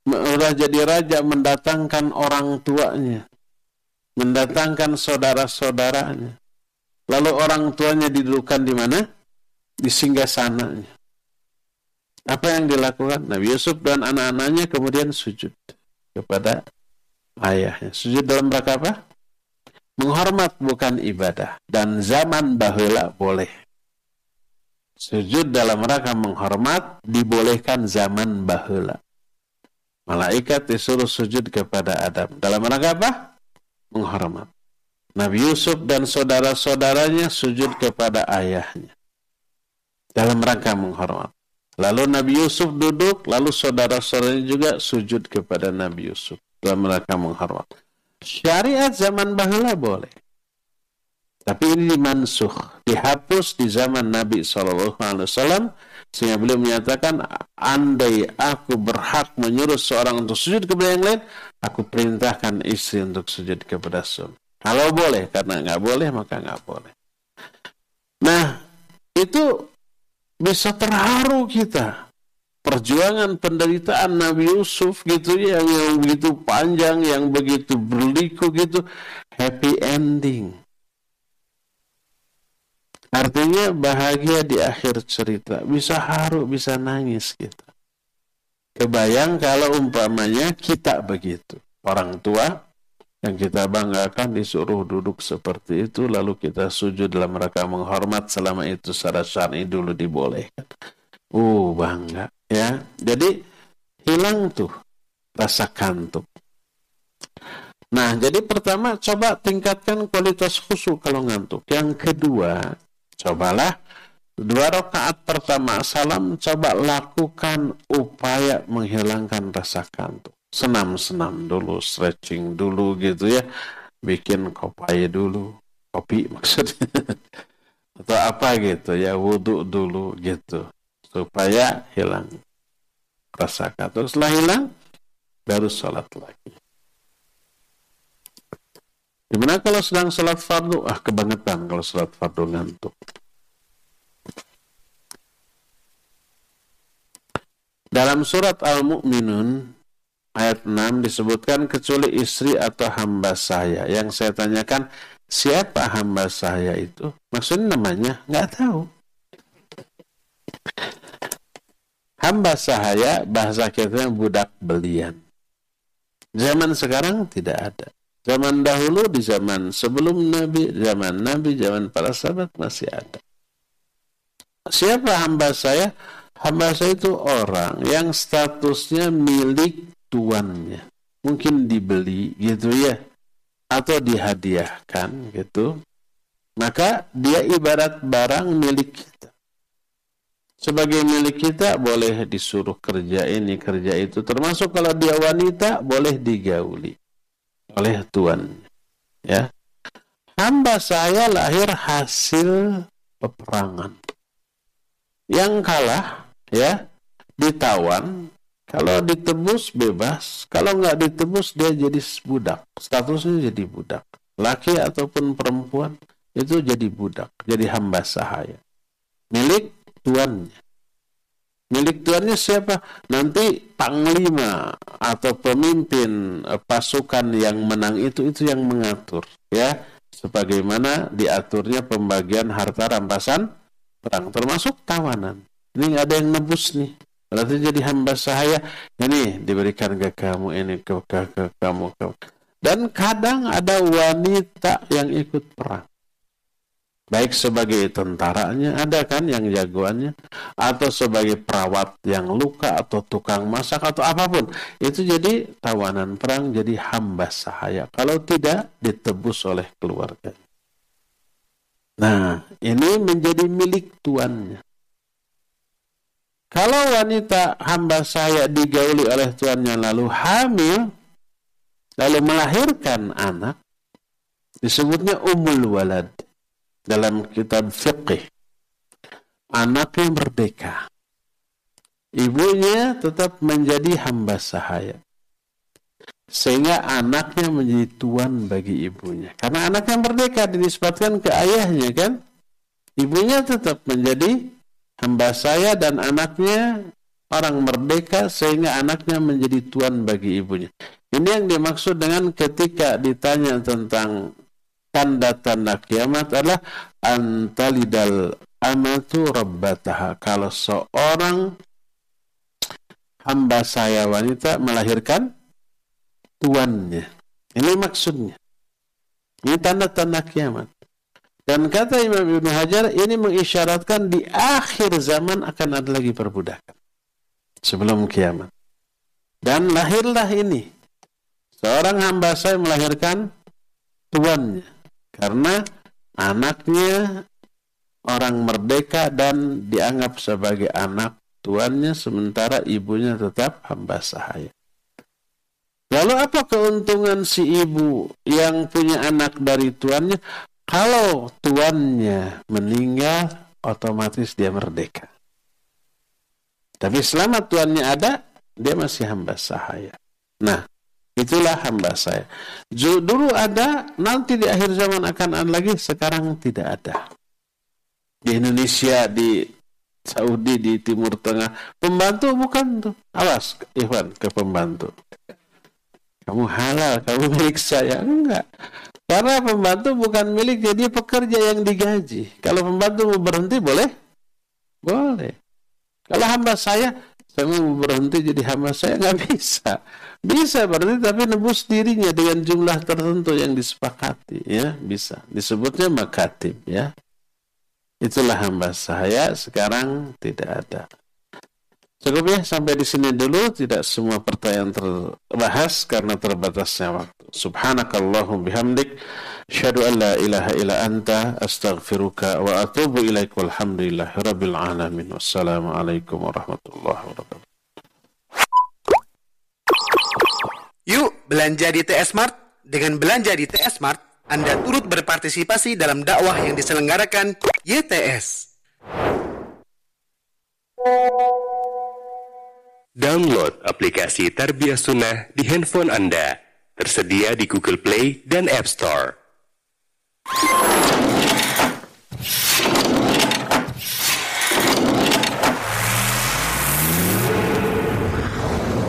sudah jadi raja mendatangkan orang tuanya, mendatangkan saudara-saudaranya. Lalu orang tuanya didudukan di mana? Di singgah sananya. Apa yang dilakukan? Nabi Yusuf dan anak-anaknya kemudian sujud kepada ayahnya. Sujud dalam rangka apa? Menghormat bukan ibadah. Dan zaman bahula boleh. Sujud dalam rangka menghormat dibolehkan zaman bahula. Malaikat disuruh sujud kepada Adam. Dalam rangka apa? Menghormat. Nabi Yusuf dan saudara-saudaranya sujud kepada ayahnya. Dalam rangka menghormat. Lalu Nabi Yusuf duduk, lalu saudara-saudaranya juga sujud kepada Nabi Yusuf dalam mereka menghormat. Syariat zaman bahula boleh. Tapi ini dimansuh, dihapus di zaman Nabi SAW sehingga beliau menyatakan andai aku berhak menyuruh seorang untuk sujud kepada yang lain, aku perintahkan istri untuk sujud kepada suami. Kalau boleh, karena nggak boleh maka nggak boleh. Nah, itu bisa terharu kita. Perjuangan penderitaan Nabi Yusuf gitu ya, yang, yang begitu panjang, yang begitu berliku gitu, happy ending. Artinya bahagia di akhir cerita. Bisa haru, bisa nangis kita. Kebayang kalau umpamanya kita begitu. Orang tua yang kita banggakan disuruh duduk seperti itu lalu kita sujud dalam rangka menghormat selama itu secara syar'i dulu dibolehkan. Uh, bangga ya. Jadi hilang tuh rasa kantuk. Nah, jadi pertama coba tingkatkan kualitas khusyuk kalau ngantuk. Yang kedua, cobalah dua rakaat pertama salam coba lakukan upaya menghilangkan rasa kantuk senam-senam dulu, stretching dulu gitu ya. Bikin kopi dulu, kopi maksudnya. Atau apa gitu ya, wudhu dulu gitu. Supaya hilang rasa kantuk. Setelah hilang, baru sholat lagi. Gimana kalau sedang sholat fardu? Ah, kebangetan kalau sholat fardu ngantuk. Dalam surat Al-Mu'minun ayat 6 disebutkan kecuali istri atau hamba saya. Yang saya tanyakan, siapa hamba saya itu? Maksudnya namanya? Nggak tahu. Hamba saya, bahasa kita budak belian. Zaman sekarang tidak ada. Zaman dahulu, di zaman sebelum Nabi, zaman Nabi, zaman para sahabat masih ada. Siapa hamba saya? Hamba saya itu orang yang statusnya milik tuannya. Mungkin dibeli gitu ya. Atau dihadiahkan gitu. Maka dia ibarat barang milik kita. Sebagai milik kita boleh disuruh kerja ini, kerja itu. Termasuk kalau dia wanita boleh digauli oleh tuan. Ya. Hamba saya lahir hasil peperangan. Yang kalah ya ditawan kalau ditebus bebas, kalau nggak ditebus dia jadi budak. Statusnya jadi budak. Laki ataupun perempuan itu jadi budak, jadi hamba sahaya. Milik tuannya. Milik tuannya siapa? Nanti panglima atau pemimpin eh, pasukan yang menang itu itu yang mengatur, ya. Sebagaimana diaturnya pembagian harta rampasan perang, termasuk tawanan. Ini nggak ada yang nebus nih Berarti jadi hamba sahaya. Ini diberikan ke kamu, ini ke, ke, ke kamu. Ke. Dan kadang ada wanita yang ikut perang. Baik sebagai tentaranya, ada kan yang jagoannya. Atau sebagai perawat yang luka, atau tukang masak, atau apa pun. Itu jadi tawanan perang, jadi hamba sahaya. Kalau tidak, ditebus oleh keluarga. Nah, ini menjadi milik tuannya. Kalau wanita hamba saya digauli oleh tuannya lalu hamil, lalu melahirkan anak, disebutnya umul walad dalam kitab fiqih. Anak yang merdeka. Ibunya tetap menjadi hamba sahaya. Sehingga anaknya menjadi tuan bagi ibunya. Karena anaknya merdeka dinisbatkan ke ayahnya kan. Ibunya tetap menjadi hamba saya dan anaknya orang merdeka sehingga anaknya menjadi tuan bagi ibunya. Ini yang dimaksud dengan ketika ditanya tentang tanda-tanda kiamat adalah antalidal amatu rabbataha. Kalau seorang hamba saya wanita melahirkan tuannya. Ini maksudnya. Ini tanda-tanda kiamat. Dan kata Imam Ibn Hajar, ini mengisyaratkan di akhir zaman akan ada lagi perbudakan. Sebelum kiamat. Dan lahirlah ini. Seorang hamba saya melahirkan tuannya. Karena anaknya orang merdeka dan dianggap sebagai anak tuannya sementara ibunya tetap hamba sahaya. Lalu apa keuntungan si ibu yang punya anak dari tuannya? Kalau tuannya meninggal, otomatis dia merdeka. Tapi selama tuannya ada, dia masih hamba sahaya. Nah, itulah hamba saya. Dulu ada, nanti di akhir zaman akan ada lagi, sekarang tidak ada. Di Indonesia, di Saudi, di Timur Tengah, pembantu bukan tuh. Awas, Iwan, ke pembantu kamu halal, kamu milik saya. Enggak. Karena pembantu bukan milik jadi pekerja yang digaji. Kalau pembantu mau berhenti boleh? Boleh. Kalau hamba saya, saya mau berhenti jadi hamba saya nggak bisa. Bisa berarti tapi nebus dirinya dengan jumlah tertentu yang disepakati ya bisa. Disebutnya makatib ya. Itulah hamba saya sekarang tidak ada. Cukup ya sampai di sini dulu tidak semua pertanyaan terbahas karena terbatasnya waktu. Subhanakallahum bihamdik asyhadu an la ilaha illa anta astaghfiruka wa atubu ilaik walhamdulillahi rabbil alamin. Wassalamualaikum warahmatullahi wabarakatuh. Yuk belanja di TS Mart. Dengan belanja di TS Mart, Anda turut berpartisipasi dalam dakwah yang diselenggarakan YTS. Download aplikasi Tarbiyah Sunnah di handphone Anda. Tersedia di Google Play dan App Store.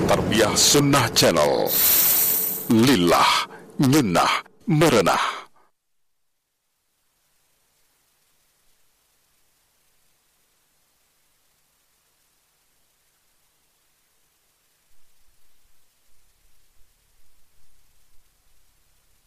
Tarbiyah Sunnah Channel. Lillah, nyunnah, merenah.